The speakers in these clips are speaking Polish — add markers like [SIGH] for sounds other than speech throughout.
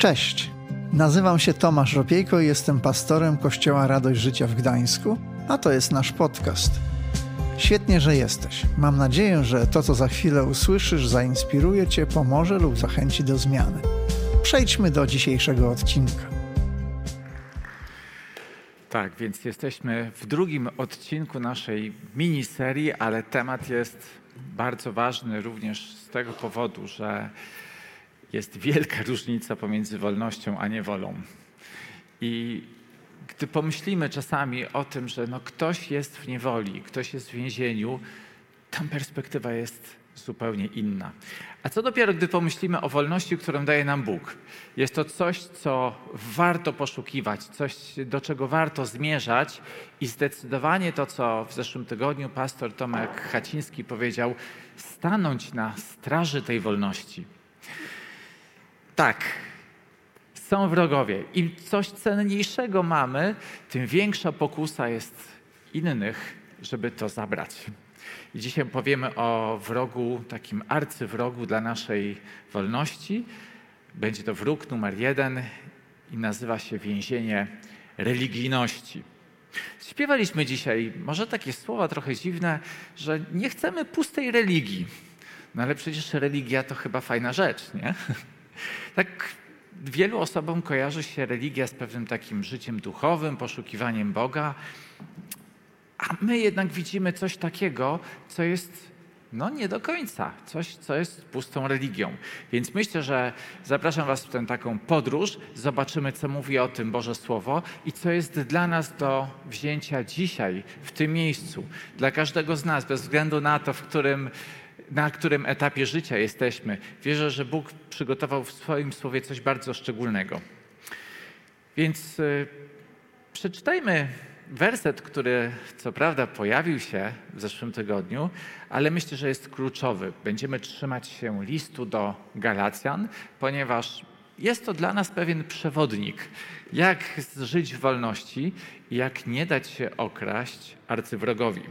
Cześć, nazywam się Tomasz Ropiejko i jestem pastorem Kościoła Radość Życia w Gdańsku, a to jest nasz podcast. Świetnie, że jesteś. Mam nadzieję, że to, co za chwilę usłyszysz, zainspiruje Cię, pomoże lub zachęci do zmiany. Przejdźmy do dzisiejszego odcinka. Tak, więc jesteśmy w drugim odcinku naszej miniserii, ale temat jest bardzo ważny również z tego powodu, że jest wielka [LAUGHS] różnica pomiędzy wolnością a niewolą. I gdy pomyślimy czasami o tym, że no ktoś jest w niewoli, ktoś jest w więzieniu, tam perspektywa jest zupełnie inna. A co dopiero, gdy pomyślimy o wolności, którą daje nam Bóg? Jest to coś, co warto poszukiwać, coś, do czego warto zmierzać i zdecydowanie to, co w zeszłym tygodniu pastor Tomek Haciński powiedział, stanąć na straży tej wolności. Tak, są wrogowie. Im coś cenniejszego mamy, tym większa pokusa jest innych, żeby to zabrać. I dzisiaj powiemy o wrogu, takim arcywrogu dla naszej wolności. Będzie to wróg numer jeden i nazywa się więzienie religijności. Śpiewaliśmy dzisiaj, może takie słowa trochę dziwne, że nie chcemy pustej religii. No ale przecież religia to chyba fajna rzecz, nie? Tak wielu osobom kojarzy się religia z pewnym takim życiem duchowym, poszukiwaniem Boga, a my jednak widzimy coś takiego, co jest no nie do końca, coś, co jest pustą religią. Więc myślę, że zapraszam Was w tę taką podróż, zobaczymy, co mówi o tym Boże Słowo i co jest dla nas do wzięcia dzisiaj, w tym miejscu, dla każdego z nas, bez względu na to, w którym na którym etapie życia jesteśmy. Wierzę, że Bóg przygotował w swoim słowie coś bardzo szczególnego. Więc y, przeczytajmy werset, który co prawda pojawił się w zeszłym tygodniu, ale myślę, że jest kluczowy. Będziemy trzymać się listu do Galacjan, ponieważ jest to dla nas pewien przewodnik, jak żyć w wolności i jak nie dać się okraść arcywrogowi.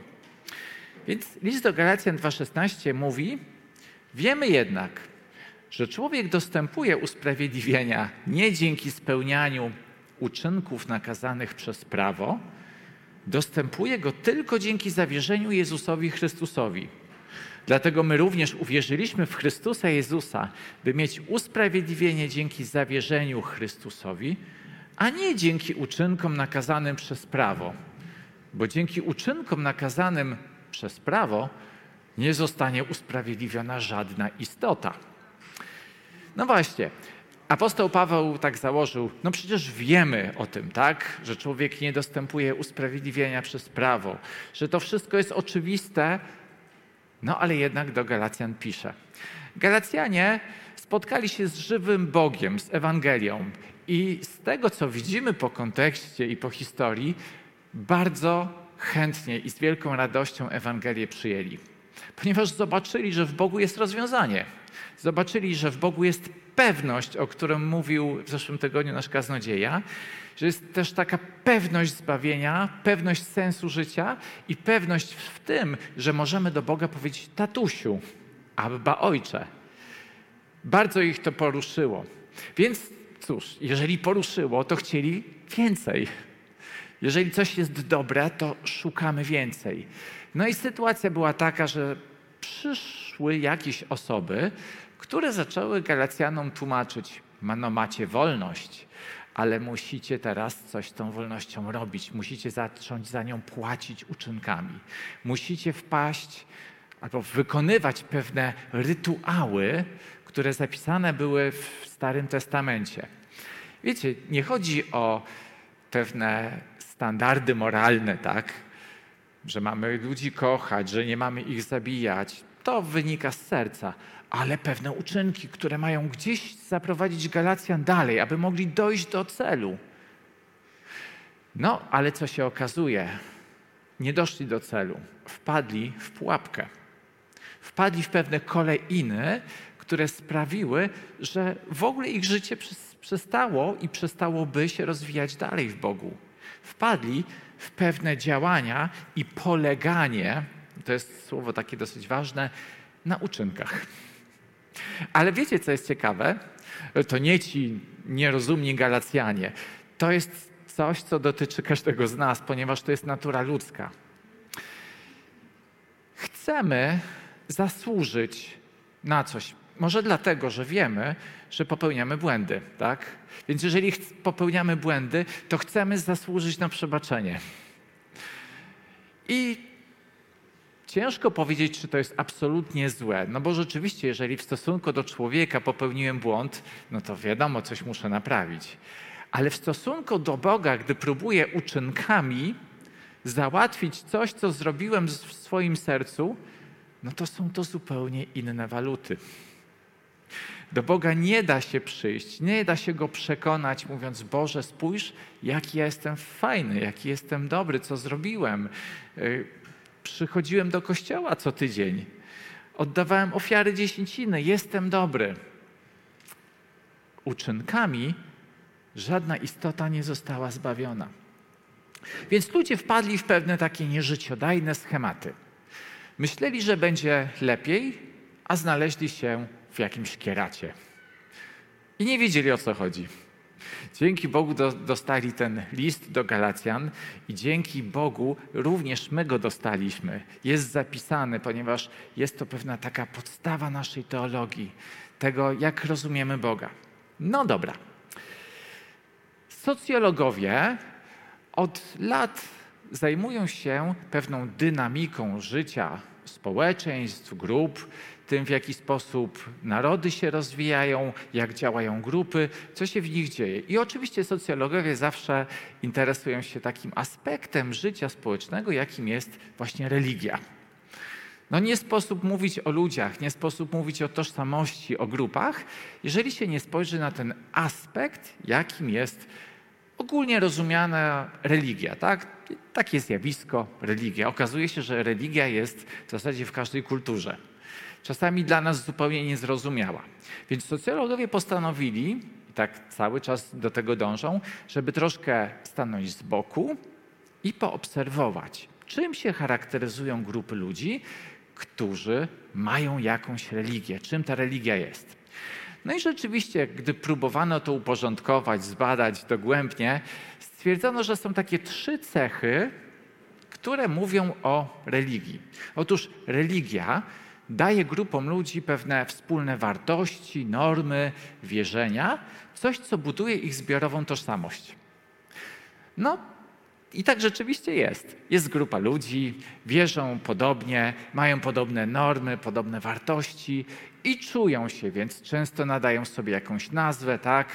Więc list do Galacjan 2,16 mówi: Wiemy jednak, że człowiek dostępuje usprawiedliwienia nie dzięki spełnianiu uczynków nakazanych przez prawo, dostępuje go tylko dzięki zawierzeniu Jezusowi Chrystusowi. Dlatego my również uwierzyliśmy w Chrystusa Jezusa, by mieć usprawiedliwienie dzięki zawierzeniu Chrystusowi, a nie dzięki uczynkom nakazanym przez prawo. Bo dzięki uczynkom nakazanym przez prawo nie zostanie usprawiedliwiona żadna istota. No właśnie, apostoł Paweł tak założył, no przecież wiemy o tym, tak, że człowiek nie dostępuje usprawiedliwienia przez prawo, że to wszystko jest oczywiste, no ale jednak do Galacjan pisze. Galacjanie spotkali się z żywym Bogiem, z Ewangelią i z tego, co widzimy po kontekście i po historii, bardzo chętnie i z wielką radością Ewangelię przyjęli, ponieważ zobaczyli, że w Bogu jest rozwiązanie. Zobaczyli, że w Bogu jest pewność, o którą mówił w zeszłym tygodniu nasz kaznodzieja, że jest też taka pewność zbawienia, pewność sensu życia i pewność w tym, że możemy do Boga powiedzieć tatusiu, abba ojcze. Bardzo ich to poruszyło. Więc cóż, jeżeli poruszyło, to chcieli więcej. Jeżeli coś jest dobre, to szukamy więcej. No i sytuacja była taka, że przyszły jakieś osoby, które zaczęły Galacjanom tłumaczyć, no macie wolność, ale musicie teraz coś z tą wolnością robić. Musicie zacząć za nią płacić uczynkami. Musicie wpaść albo wykonywać pewne rytuały, które zapisane były w Starym Testamencie. Wiecie, nie chodzi o pewne standardy moralne, tak? Że mamy ludzi kochać, że nie mamy ich zabijać. To wynika z serca, ale pewne uczynki, które mają gdzieś zaprowadzić Galacjan dalej, aby mogli dojść do celu. No, ale co się okazuje? Nie doszli do celu. Wpadli w pułapkę. Wpadli w pewne kolejny, które sprawiły, że w ogóle ich życie przestało i przestałoby się rozwijać dalej w Bogu wpadli w pewne działania i poleganie, to jest słowo takie dosyć ważne, na uczynkach. Ale wiecie, co jest ciekawe? To nie ci nierozumni Galacjanie. To jest coś, co dotyczy każdego z nas, ponieważ to jest natura ludzka. Chcemy zasłużyć na coś. Może dlatego, że wiemy, że popełniamy błędy, tak? Więc jeżeli popełniamy błędy, to chcemy zasłużyć na przebaczenie. I ciężko powiedzieć, czy to jest absolutnie złe, no bo rzeczywiście, jeżeli w stosunku do człowieka popełniłem błąd, no to wiadomo, coś muszę naprawić. Ale w stosunku do Boga, gdy próbuję uczynkami załatwić coś, co zrobiłem w swoim sercu, no to są to zupełnie inne waluty. Do Boga nie da się przyjść, nie da się go przekonać, mówiąc: Boże, spójrz, jaki ja jestem fajny, jaki jestem dobry, co zrobiłem. Y, przychodziłem do kościoła co tydzień, oddawałem ofiary dziesięciny, jestem dobry. Uczynkami żadna istota nie została zbawiona. Więc ludzie wpadli w pewne takie nieżyciodajne schematy. Myśleli, że będzie lepiej, a znaleźli się w jakimś kieracie. I nie wiedzieli o co chodzi. Dzięki Bogu do, dostali ten list do Galacjan i dzięki Bogu również my go dostaliśmy. Jest zapisany, ponieważ jest to pewna taka podstawa naszej teologii, tego jak rozumiemy Boga. No dobra. Socjologowie od lat zajmują się pewną dynamiką życia społeczeństw, grup, tym w jaki sposób narody się rozwijają, jak działają grupy, co się w nich dzieje. I oczywiście socjologowie zawsze interesują się takim aspektem życia społecznego, jakim jest właśnie religia. No nie sposób mówić o ludziach, nie sposób mówić o tożsamości, o grupach, jeżeli się nie spojrzy na ten aspekt, jakim jest ogólnie rozumiana religia, tak? Takie zjawisko, religia. Okazuje się, że religia jest w zasadzie w każdej kulturze. Czasami dla nas zupełnie niezrozumiała. Więc socjologowie postanowili, i tak cały czas do tego dążą, żeby troszkę stanąć z boku i poobserwować, czym się charakteryzują grupy ludzi, którzy mają jakąś religię, czym ta religia jest. No i rzeczywiście, gdy próbowano to uporządkować, zbadać dogłębnie, stwierdzono, że są takie trzy cechy, które mówią o religii. Otóż religia daje grupom ludzi pewne wspólne wartości, normy, wierzenia, coś, co buduje ich zbiorową tożsamość. No, i tak rzeczywiście jest. Jest grupa ludzi, wierzą podobnie, mają podobne normy, podobne wartości i czują się, więc często nadają sobie jakąś nazwę, tak?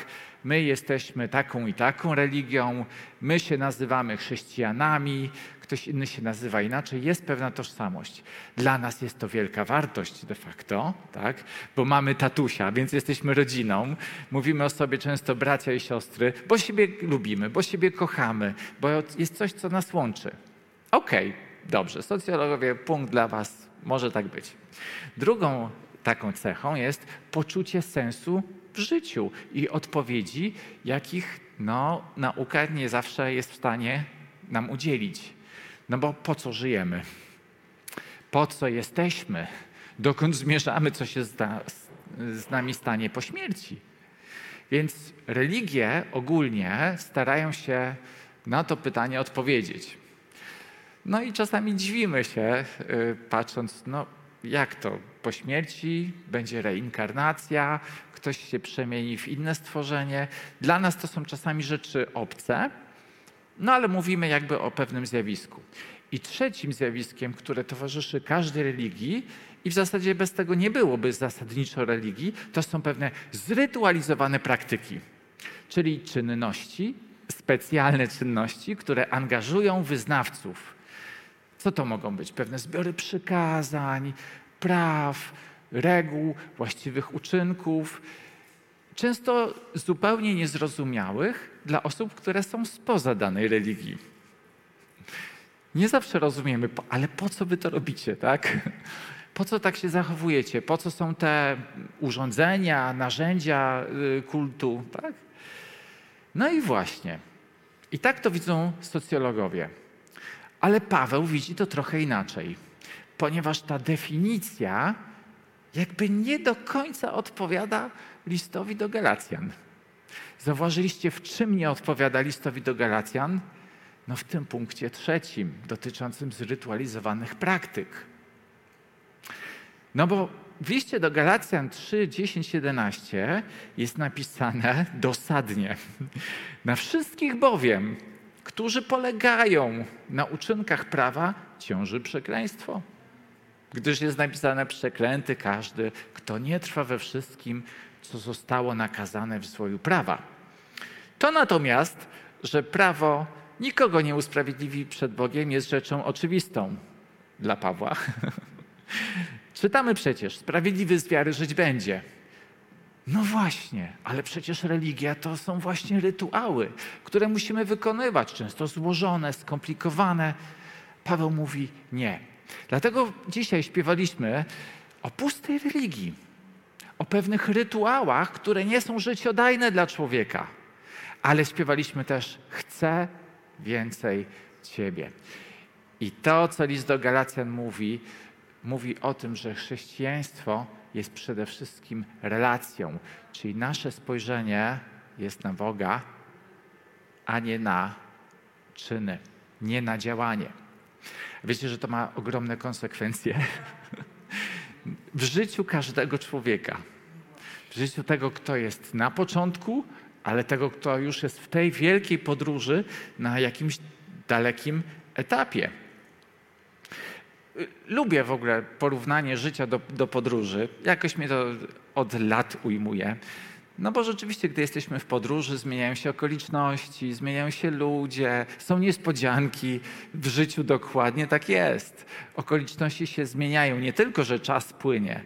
My jesteśmy taką i taką religią, my się nazywamy chrześcijanami, ktoś inny się nazywa inaczej, jest pewna tożsamość. Dla nas jest to wielka wartość de facto, tak? bo mamy tatusia, więc jesteśmy rodziną. Mówimy o sobie często bracia i siostry, bo siebie lubimy, bo siebie kochamy, bo jest coś, co nas łączy. Okej, okay, dobrze, socjologowie, punkt dla Was, może tak być. Drugą taką cechą jest poczucie sensu w życiu i odpowiedzi, jakich no, nauka nie zawsze jest w stanie nam udzielić. No bo po co żyjemy? Po co jesteśmy? Dokąd zmierzamy? Co się z, z nami stanie po śmierci? Więc religie ogólnie starają się na to pytanie odpowiedzieć. No i czasami dziwimy się, yy, patrząc, no jak to? Po śmierci będzie reinkarnacja, ktoś się przemieni w inne stworzenie. Dla nas to są czasami rzeczy obce, no ale mówimy jakby o pewnym zjawisku. I trzecim zjawiskiem, które towarzyszy każdej religii, i w zasadzie bez tego nie byłoby zasadniczo religii, to są pewne zrytualizowane praktyki, czyli czynności, specjalne czynności, które angażują wyznawców. Co to mogą być? Pewne zbiory przykazań, praw, reguł, właściwych uczynków, często zupełnie niezrozumiałych dla osób, które są spoza danej religii. Nie zawsze rozumiemy, ale po co wy to robicie, tak? Po co tak się zachowujecie? Po co są te urządzenia, narzędzia y, kultu, tak? No i właśnie. I tak to widzą socjologowie. Ale Paweł widzi to trochę inaczej, ponieważ ta definicja jakby nie do końca odpowiada listowi do Galacjan. Zauważyliście, w czym nie odpowiada listowi do Galacjan? No w tym punkcie trzecim, dotyczącym zrytualizowanych praktyk. No bo w liście do Galacjan 3, 10, 11 jest napisane dosadnie. Na wszystkich bowiem, którzy polegają na uczynkach prawa, ciąży przekleństwo. Gdyż jest napisane przeklęty każdy, kto nie trwa we wszystkim, co zostało nakazane w swoju prawa. To natomiast, że prawo nikogo nie usprawiedliwi przed Bogiem, jest rzeczą oczywistą dla Pawła. [LAUGHS] Czytamy przecież, sprawiedliwy z wiary żyć będzie. No właśnie, ale przecież religia to są właśnie rytuały, które musimy wykonywać, często złożone, skomplikowane. Paweł mówi nie. Dlatego dzisiaj śpiewaliśmy o pustej religii, o pewnych rytuałach, które nie są życiodajne dla człowieka. Ale śpiewaliśmy też chcę więcej Ciebie. I to, co list do Galacjan mówi, mówi o tym, że chrześcijaństwo jest przede wszystkim relacją, czyli nasze spojrzenie jest na Boga, a nie na czyny, nie na działanie. Wiecie, że to ma ogromne konsekwencje [LAUGHS] w życiu każdego człowieka. W życiu tego, kto jest na początku, ale tego, kto już jest w tej wielkiej podróży na jakimś dalekim etapie. Lubię w ogóle porównanie życia do, do podróży. Jakoś mnie to od lat ujmuje. No bo rzeczywiście, gdy jesteśmy w podróży, zmieniają się okoliczności, zmieniają się ludzie, są niespodzianki w życiu dokładnie tak jest. Okoliczności się zmieniają, nie tylko, że czas płynie,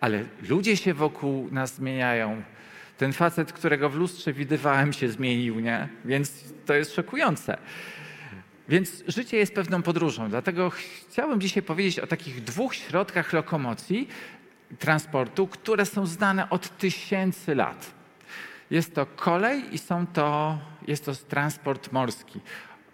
ale ludzie się wokół nas zmieniają. Ten facet, którego w lustrze widywałem, się zmienił, nie? Więc to jest szokujące. Więc życie jest pewną podróżą. Dlatego chciałbym dzisiaj powiedzieć o takich dwóch środkach lokomocji, transportu, które są znane od tysięcy lat. Jest to kolej i są to, jest to transport morski.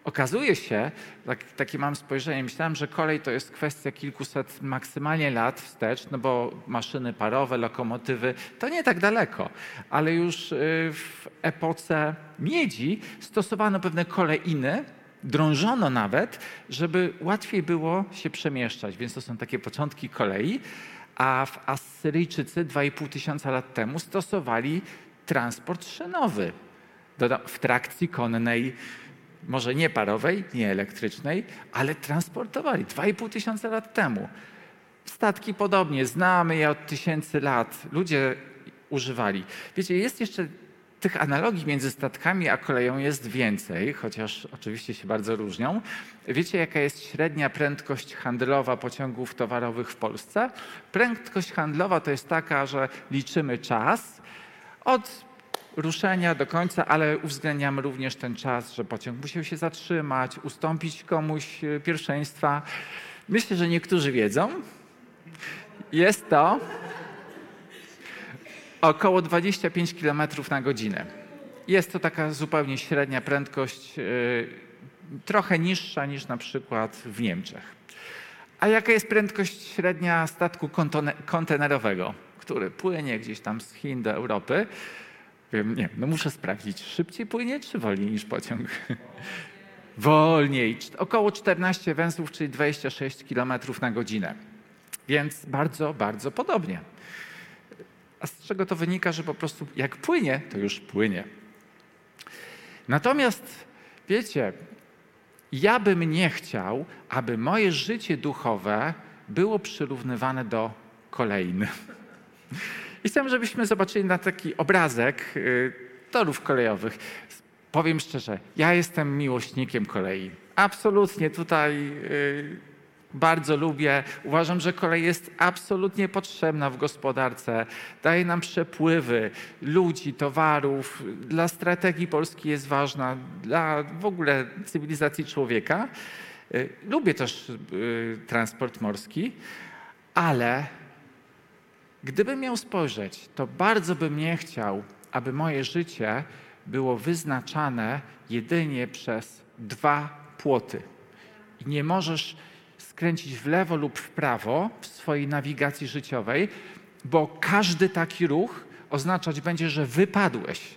Okazuje się, tak, takie mam spojrzenie, myślałem, że kolej to jest kwestia kilkuset maksymalnie lat wstecz, no bo maszyny parowe, lokomotywy to nie tak daleko, ale już y, w epoce miedzi stosowano pewne kolejiny, drążono nawet, żeby łatwiej było się przemieszczać, więc to są takie początki kolei, a w Asyryjczycy 2,5 tysiąca lat temu stosowali transport szynowy w trakcji konnej, może nie parowej, nie elektrycznej, ale transportowali 2,5 tysiąca lat temu. Statki podobnie, znamy je od tysięcy lat. Ludzie używali. Wiecie, jest jeszcze tych analogii między statkami a koleją jest więcej, chociaż oczywiście się bardzo różnią. Wiecie, jaka jest średnia prędkość handlowa pociągów towarowych w Polsce? Prędkość handlowa to jest taka, że liczymy czas od ruszenia do końca, ale uwzględniamy również ten czas, że pociąg musiał się zatrzymać, ustąpić komuś e, pierwszeństwa. Myślę, że niektórzy wiedzą. Jest to około 25 km na godzinę. Jest to taka zupełnie średnia prędkość, yy, trochę niższa niż na przykład w Niemczech. A jaka jest prędkość średnia statku kontenerowego, który płynie gdzieś tam z Chin do Europy? Nie, no muszę sprawdzić, szybciej płynie czy wolniej niż pociąg? [LAUGHS] wolniej, około 14 węzłów, czyli 26 km na godzinę. Więc bardzo, bardzo podobnie. A z czego to wynika, że po prostu jak płynie, to już płynie. Natomiast wiecie, ja bym nie chciał, aby moje życie duchowe było przyrównywane do kolejny. I chcę, żebyśmy zobaczyli na taki obrazek y, torów kolejowych. Powiem szczerze, ja jestem miłośnikiem kolei. Absolutnie tutaj y, bardzo lubię. Uważam, że kolej jest absolutnie potrzebna w gospodarce. Daje nam przepływy ludzi, towarów. Dla strategii Polski jest ważna, dla w ogóle cywilizacji człowieka. Y, lubię też y, transport morski, ale gdybym miał spojrzeć, to bardzo bym nie chciał, aby moje życie było wyznaczane jedynie przez dwa płoty. I nie możesz skręcić w lewo lub w prawo w swojej nawigacji życiowej, bo każdy taki ruch oznaczać będzie, że wypadłeś.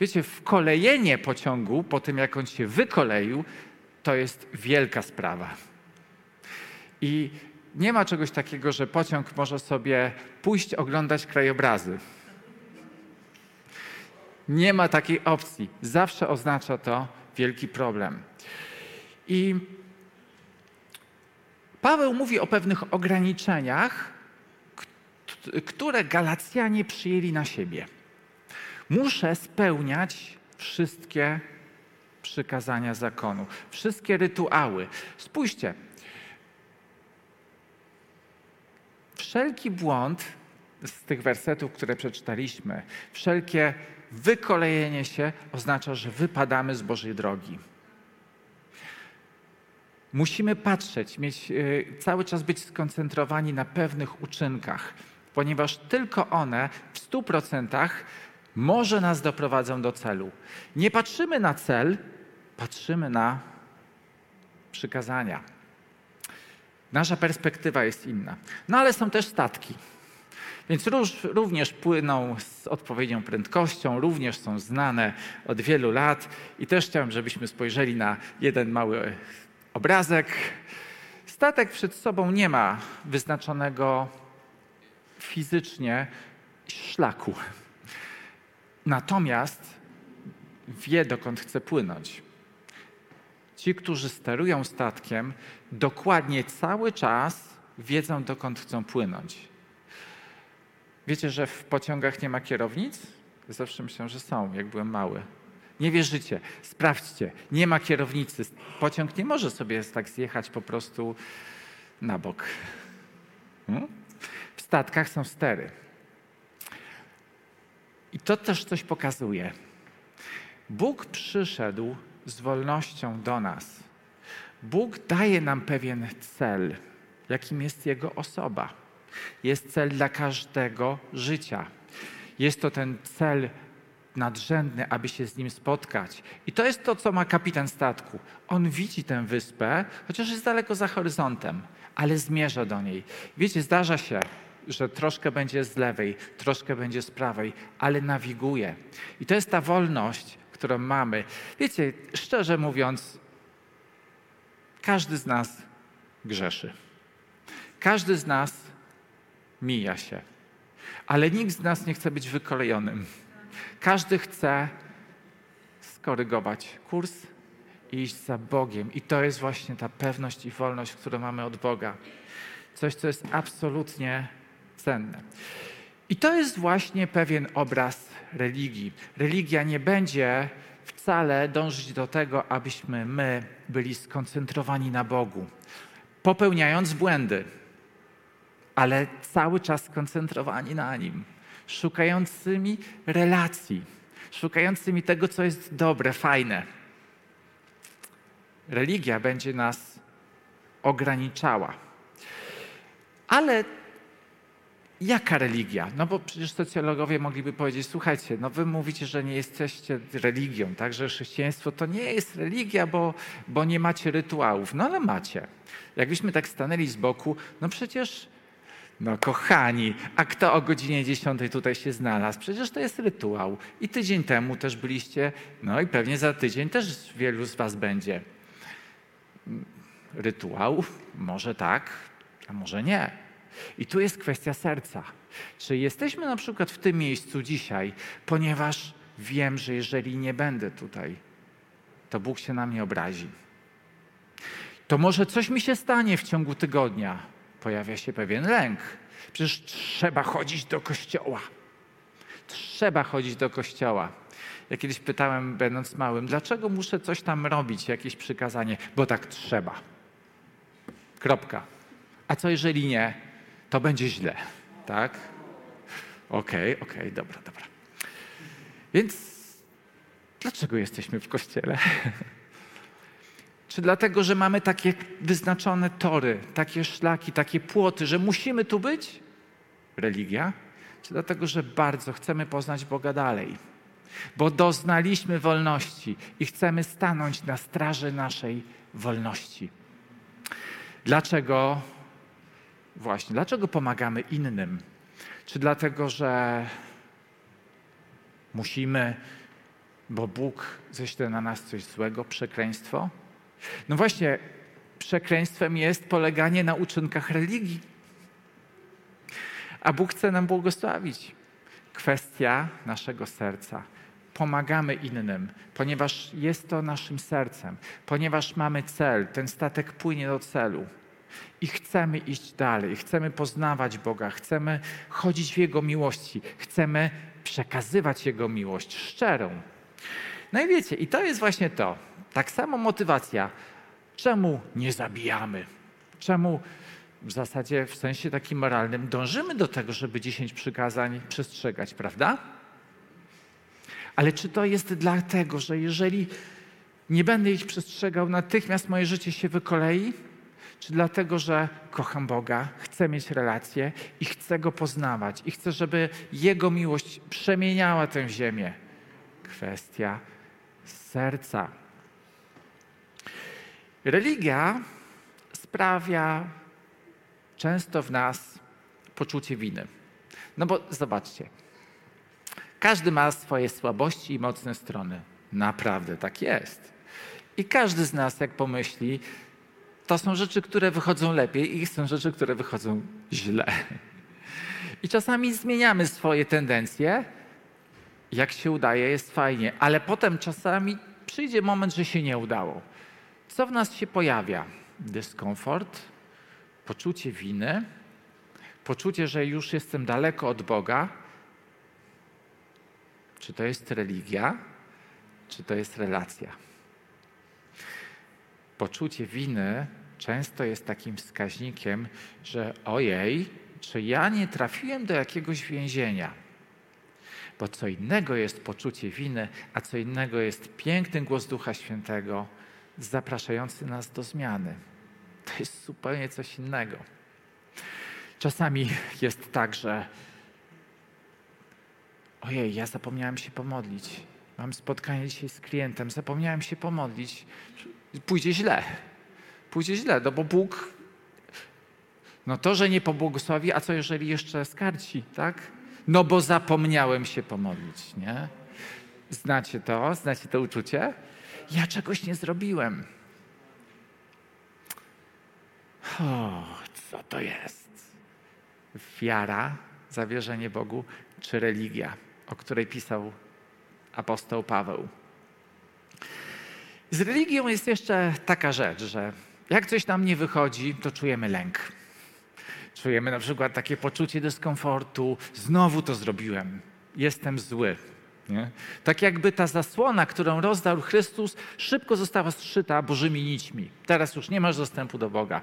Wiecie, wkolejenie pociągu po tym, jak on się wykoleił, to jest wielka sprawa. I nie ma czegoś takiego, że pociąg może sobie pójść oglądać krajobrazy. Nie ma takiej opcji. Zawsze oznacza to wielki problem. I Paweł mówi o pewnych ograniczeniach, które Galacjanie przyjęli na siebie. Muszę spełniać wszystkie przykazania zakonu, wszystkie rytuały. Spójrzcie, wszelki błąd z tych wersetów, które przeczytaliśmy, wszelkie wykolejenie się oznacza, że wypadamy z Bożej drogi. Musimy patrzeć, mieć, e, cały czas być skoncentrowani na pewnych uczynkach, ponieważ tylko one w stu procentach może nas doprowadzą do celu. Nie patrzymy na cel, patrzymy na przykazania. Nasza perspektywa jest inna. No ale są też statki. Więc również płyną z odpowiednią prędkością, również są znane od wielu lat. I też chciałem, żebyśmy spojrzeli na jeden mały obrazek. Statek przed sobą nie ma wyznaczonego fizycznie szlaku. Natomiast wie, dokąd chce płynąć. Ci, którzy sterują statkiem, dokładnie cały czas wiedzą, dokąd chcą płynąć. Wiecie, że w pociągach nie ma kierownic? Zawsze myślałem, że są, jak byłem mały. Nie wierzycie, sprawdźcie, nie ma kierownicy. Pociąg nie może sobie tak zjechać po prostu na bok. Hmm? W statkach są stery. I to też coś pokazuje. Bóg przyszedł z wolnością do nas. Bóg daje nam pewien cel, jakim jest Jego osoba. Jest cel dla każdego życia. Jest to ten cel nadrzędny, aby się z nim spotkać. I to jest to, co ma kapitan statku. On widzi tę wyspę, chociaż jest daleko za horyzontem, ale zmierza do niej. Wiecie, zdarza się, że troszkę będzie z lewej, troszkę będzie z prawej, ale nawiguje. I to jest ta wolność, którą mamy. Wiecie, szczerze mówiąc, każdy z nas grzeszy. Każdy z nas mija się. Ale nikt z nas nie chce być wykolejonym. Każdy chce skorygować kurs i iść za Bogiem. I to jest właśnie ta pewność i wolność, którą mamy od Boga. Coś, co jest absolutnie cenne. I to jest właśnie pewien obraz religii. Religia nie będzie wcale dążyć do tego, abyśmy my byli skoncentrowani na Bogu, popełniając błędy, ale cały czas skoncentrowani na Nim szukającymi relacji, szukającymi tego, co jest dobre, fajne. Religia będzie nas ograniczała. Ale jaka religia? No bo przecież socjologowie mogliby powiedzieć, słuchajcie, no wy mówicie, że nie jesteście religią, tak, że chrześcijaństwo to nie jest religia, bo, bo nie macie rytuałów. No ale macie. Jakbyśmy tak stanęli z boku, no przecież no kochani, a kto o godzinie 10 tutaj się znalazł? Przecież to jest rytuał. I tydzień temu też byliście, no i pewnie za tydzień też wielu z was będzie. Rytuał? Może tak, a może nie. I tu jest kwestia serca. Czy jesteśmy na przykład w tym miejscu dzisiaj, ponieważ wiem, że jeżeli nie będę tutaj, to Bóg się na mnie obrazi. To może coś mi się stanie w ciągu tygodnia pojawia się pewien lęk. Przecież trzeba chodzić do kościoła. Trzeba chodzić do kościoła. Ja kiedyś pytałem, będąc małym, dlaczego muszę coś tam robić, jakieś przykazanie? Bo tak trzeba. Kropka. A co jeżeli nie? To będzie źle. Tak? Okej, okay, okej, okay, dobra, dobra. Więc dlaczego jesteśmy w kościele? [LAUGHS] Czy dlatego, że mamy takie wyznaczone tory, takie szlaki, takie płoty, że musimy tu być? Religia? Czy dlatego, że bardzo chcemy poznać Boga dalej? Bo doznaliśmy wolności i chcemy stanąć na straży naszej wolności. Dlaczego? Właśnie, dlaczego pomagamy innym? Czy dlatego, że musimy bo Bóg ześle na nas coś złego, przekleństwo? No właśnie, przekleństwem jest poleganie na uczynkach religii. A Bóg chce nam błogosławić. Kwestia naszego serca. Pomagamy innym, ponieważ jest to naszym sercem, ponieważ mamy cel, ten statek płynie do celu. I chcemy iść dalej, chcemy poznawać Boga, chcemy chodzić w Jego miłości, chcemy przekazywać Jego miłość szczerą. No i wiecie, i to jest właśnie to. Tak samo motywacja. Czemu nie zabijamy? Czemu w zasadzie w sensie takim moralnym dążymy do tego, żeby dziesięć przykazań przestrzegać, prawda? Ale czy to jest dlatego, że jeżeli nie będę ich przestrzegał, natychmiast moje życie się wykolei? Czy dlatego, że kocham Boga, chcę mieć relacje i chcę Go poznawać i chcę, żeby Jego miłość przemieniała tę ziemię? Kwestia serca. Religia sprawia często w nas poczucie winy. No bo zobaczcie, każdy ma swoje słabości i mocne strony. Naprawdę tak jest. I każdy z nas, jak pomyśli, to są rzeczy, które wychodzą lepiej i są rzeczy, które wychodzą źle. I czasami zmieniamy swoje tendencje. Jak się udaje, jest fajnie, ale potem czasami przyjdzie moment, że się nie udało. Co w nas się pojawia? Dyskomfort, poczucie winy, poczucie, że już jestem daleko od Boga. Czy to jest religia, czy to jest relacja? Poczucie winy często jest takim wskaźnikiem, że ojej, czy ja nie trafiłem do jakiegoś więzienia? Bo co innego jest poczucie winy, a co innego jest piękny głos Ducha Świętego zapraszający nas do zmiany. To jest zupełnie coś innego. Czasami jest tak, że ojej, ja zapomniałem się pomodlić. Mam spotkanie dzisiaj z klientem, zapomniałem się pomodlić. Pójdzie źle. Pójdzie źle, no bo Bóg, no to, że nie pobłogosławi, a co jeżeli jeszcze skarci, tak? No bo zapomniałem się pomodlić, nie? Znacie to? Znacie to uczucie? Ja czegoś nie zrobiłem. O, co to jest? Wiara, zawierzenie Bogu, czy religia, o której pisał apostoł Paweł. Z religią jest jeszcze taka rzecz, że jak coś nam nie wychodzi, to czujemy lęk. Czujemy na przykład takie poczucie dyskomfortu, znowu to zrobiłem, jestem zły. Nie? Tak jakby ta zasłona, którą rozdał Chrystus, szybko została zszyta bożymi nićmi. Teraz już nie masz dostępu do Boga.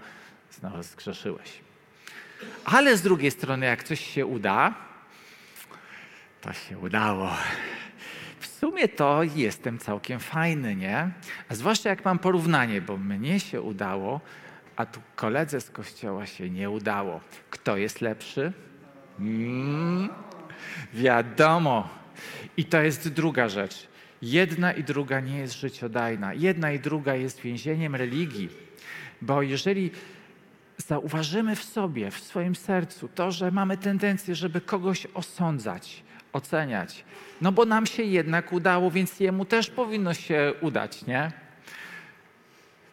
Znowu zgrzeszyłeś. Ale z drugiej strony, jak coś się uda, to się udało. W sumie to jestem całkiem fajny, nie? A zwłaszcza jak mam porównanie, bo mnie się udało, a tu koledze z kościoła się nie udało. Kto jest lepszy? Mm, wiadomo. I to jest druga rzecz. Jedna i druga nie jest życiodajna. Jedna i druga jest więzieniem religii. Bo jeżeli zauważymy w sobie, w swoim sercu to, że mamy tendencję, żeby kogoś osądzać, oceniać, no bo nam się jednak udało, więc jemu też powinno się udać, nie?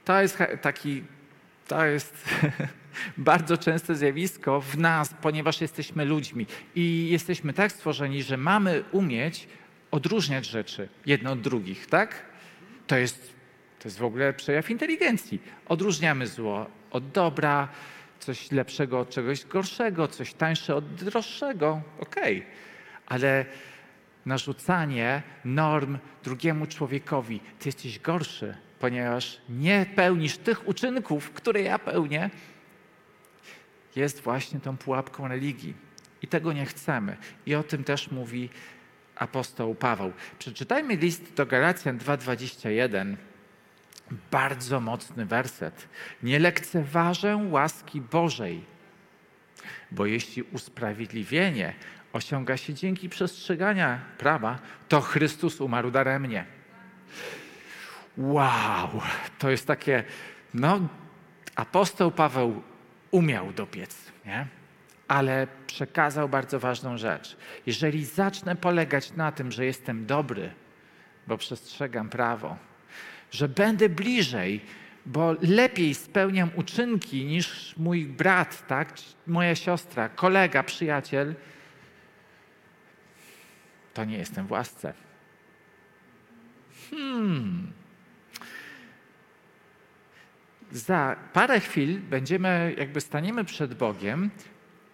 To jest taki, to jest [LAUGHS] bardzo częste zjawisko w nas, ponieważ jesteśmy ludźmi i jesteśmy tak stworzeni, że mamy umieć odróżniać rzeczy jedne od drugich, tak? To jest, to jest w ogóle przejaw inteligencji. Odróżniamy zło od dobra, coś lepszego od czegoś gorszego, coś tańsze od droższego. Okej, okay. ale narzucanie norm drugiemu człowiekowi, ty jesteś gorszy, ponieważ nie pełnisz tych uczynków, które ja pełnię, jest właśnie tą pułapką religii. I tego nie chcemy. I o tym też mówi apostoł Paweł. Przeczytajmy list do Galacjan 2:21. Bardzo mocny werset. Nie lekceważę łaski Bożej, bo jeśli usprawiedliwienie osiąga się dzięki przestrzegania prawa, to Chrystus umarł daremnie. Wow, to jest takie, no, apostoł Paweł umiał dopiec, nie? ale przekazał bardzo ważną rzecz. Jeżeli zacznę polegać na tym, że jestem dobry, bo przestrzegam prawo, że będę bliżej, bo lepiej spełniam uczynki niż mój brat, tak? moja siostra, kolega, przyjaciel, to nie jestem w łasce. Hmm. Za parę chwil będziemy, jakby staniemy przed Bogiem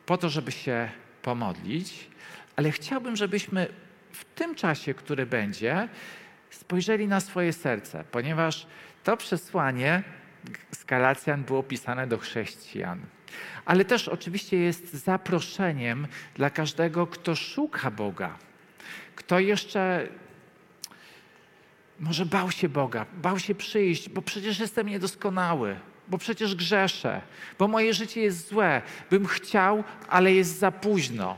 po to, żeby się pomodlić, ale chciałbym, żebyśmy w tym czasie, który będzie, spojrzeli na swoje serce, ponieważ to przesłanie z Galacjan było pisane do chrześcijan. Ale też oczywiście jest zaproszeniem dla każdego, kto szuka Boga, kto jeszcze może bał się Boga, bał się przyjść, bo przecież jestem niedoskonały, bo przecież grzeszę, bo moje życie jest złe, bym chciał, ale jest za późno.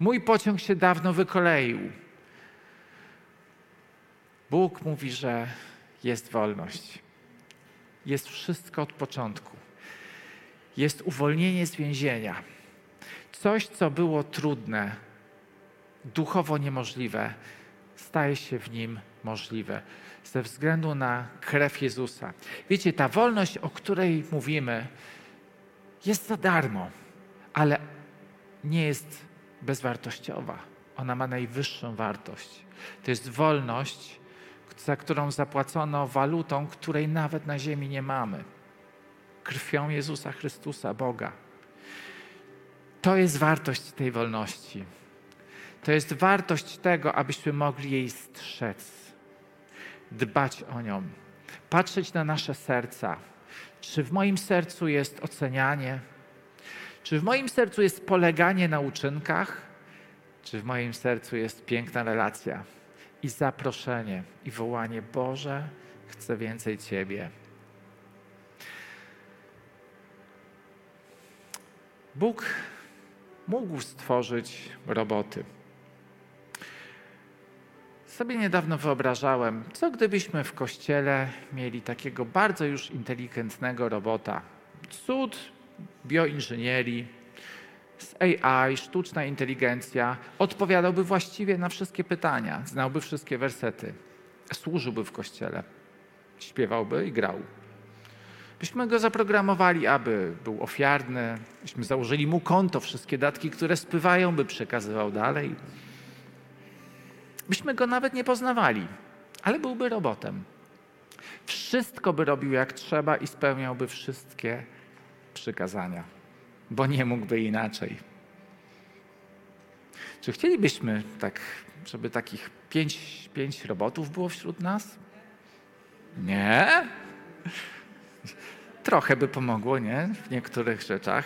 Mój pociąg się dawno wykoleił. Bóg mówi, że jest wolność. Jest wszystko od początku. Jest uwolnienie z więzienia. Coś, co było trudne, duchowo niemożliwe, staje się w nim możliwe ze względu na krew Jezusa. Wiecie, ta wolność, o której mówimy, jest za darmo, ale nie jest bezwartościowa. Ona ma najwyższą wartość. To jest wolność, za którą zapłacono walutą, której nawet na ziemi nie mamy. Krwią Jezusa Chrystusa, Boga. To jest wartość tej wolności. To jest wartość tego, abyśmy mogli jej strzec, dbać o nią, patrzeć na nasze serca. Czy w moim sercu jest ocenianie? Czy w moim sercu jest poleganie na uczynkach? Czy w moim sercu jest piękna relacja i zaproszenie i wołanie: Boże, chcę więcej Ciebie. Bóg mógł stworzyć roboty. Sobie niedawno wyobrażałem, co gdybyśmy w kościele mieli takiego bardzo już inteligentnego robota. Cud bioinżynierii, z AI, sztuczna inteligencja, odpowiadałby właściwie na wszystkie pytania, znałby wszystkie wersety, służyłby w kościele, śpiewałby i grał. Byśmy go zaprogramowali, aby był ofiarny, byśmy założyli mu konto, wszystkie datki, które spływają, by przekazywał dalej byśmy go nawet nie poznawali, ale byłby robotem. Wszystko by robił jak trzeba i spełniałby wszystkie przykazania, bo nie mógłby inaczej. Czy chcielibyśmy tak, żeby takich pięć, pięć robotów było wśród nas? Nie? Trochę by pomogło, nie? W niektórych rzeczach.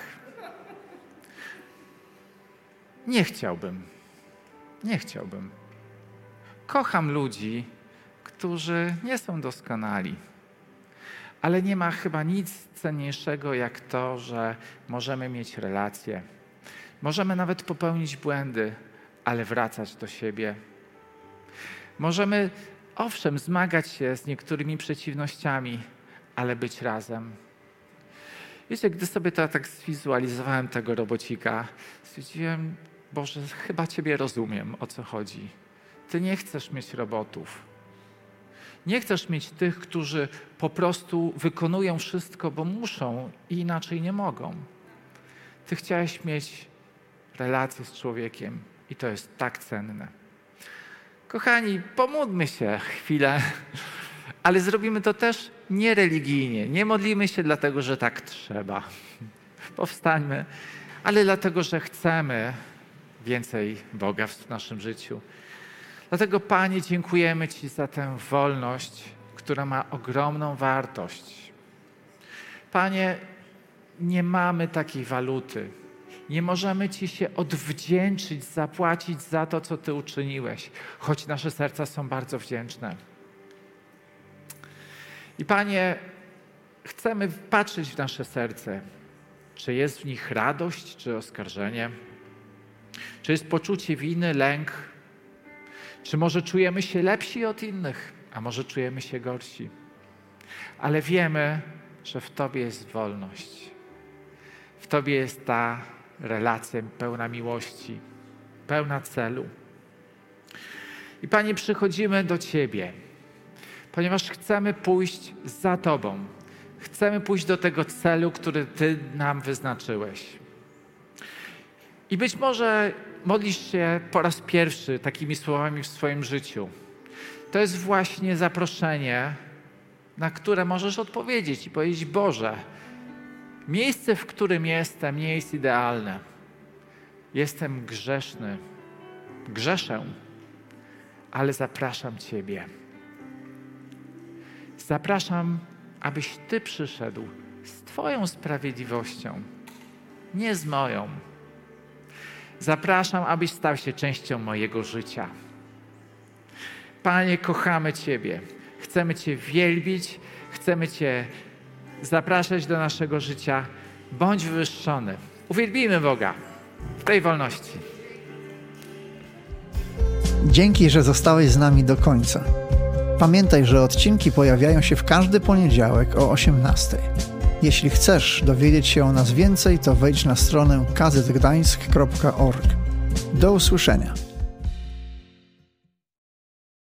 Nie chciałbym. Nie chciałbym. Kocham ludzi, którzy nie są doskonali. Ale nie ma chyba nic cenniejszego jak to, że możemy mieć relacje. Możemy nawet popełnić błędy, ale wracać do siebie. Możemy, owszem, zmagać się z niektórymi przeciwnościami, ale być razem. Wiecie, gdy sobie to tak zwizualizowałem tego robocika, stwierdziłem, Boże, chyba Ciebie rozumiem, o co chodzi. Ty nie chcesz mieć robotów. Nie chcesz mieć tych, którzy po prostu wykonują wszystko, bo muszą i inaczej nie mogą. Ty chciałeś mieć relację z człowiekiem i to jest tak cenne. Kochani, pomódlmy się chwilę, [LAUGHS] ale zrobimy to też niereligijnie. Nie modlimy się dlatego, że tak trzeba. [LAUGHS] Powstańmy, ale dlatego, że chcemy więcej Boga w naszym życiu. Dlatego, Panie, dziękujemy Ci za tę wolność, która ma ogromną wartość. Panie, nie mamy takiej waluty. Nie możemy Ci się odwdzięczyć, zapłacić za to, co Ty uczyniłeś, choć nasze serca są bardzo wdzięczne. I Panie, chcemy patrzeć w nasze serce, czy jest w nich radość, czy oskarżenie, czy jest poczucie winy, lęk, czy może czujemy się lepsi od innych, a może czujemy się gorsi. Ale wiemy, że w Tobie jest wolność. W Tobie jest ta relacja pełna miłości, pełna celu. I Panie, przychodzimy do Ciebie, ponieważ chcemy pójść za Tobą. Chcemy pójść do tego celu, który Ty nam wyznaczyłeś. I być może modlisz się po raz pierwszy takimi słowami w swoim życiu. To jest właśnie zaproszenie, na które możesz odpowiedzieć i powiedzieć: Boże, miejsce, w którym jestem, nie jest idealne. Jestem grzeszny, grzeszę, ale zapraszam Ciebie. Zapraszam, abyś Ty przyszedł z Twoją sprawiedliwością, nie z moją. Zapraszam, abyś stał się częścią mojego życia. Panie, kochamy Ciebie. Chcemy Cię wielbić, chcemy Cię zapraszać do naszego życia. Bądź wywyższony. Uwielbijmy Boga w tej wolności. Dzięki, że zostałeś z nami do końca. Pamiętaj, że odcinki pojawiają się w każdy poniedziałek o 18. Jeśli chcesz dowiedzieć się o nas więcej, to wejdź na stronę kazetgdańsk.org. Do usłyszenia.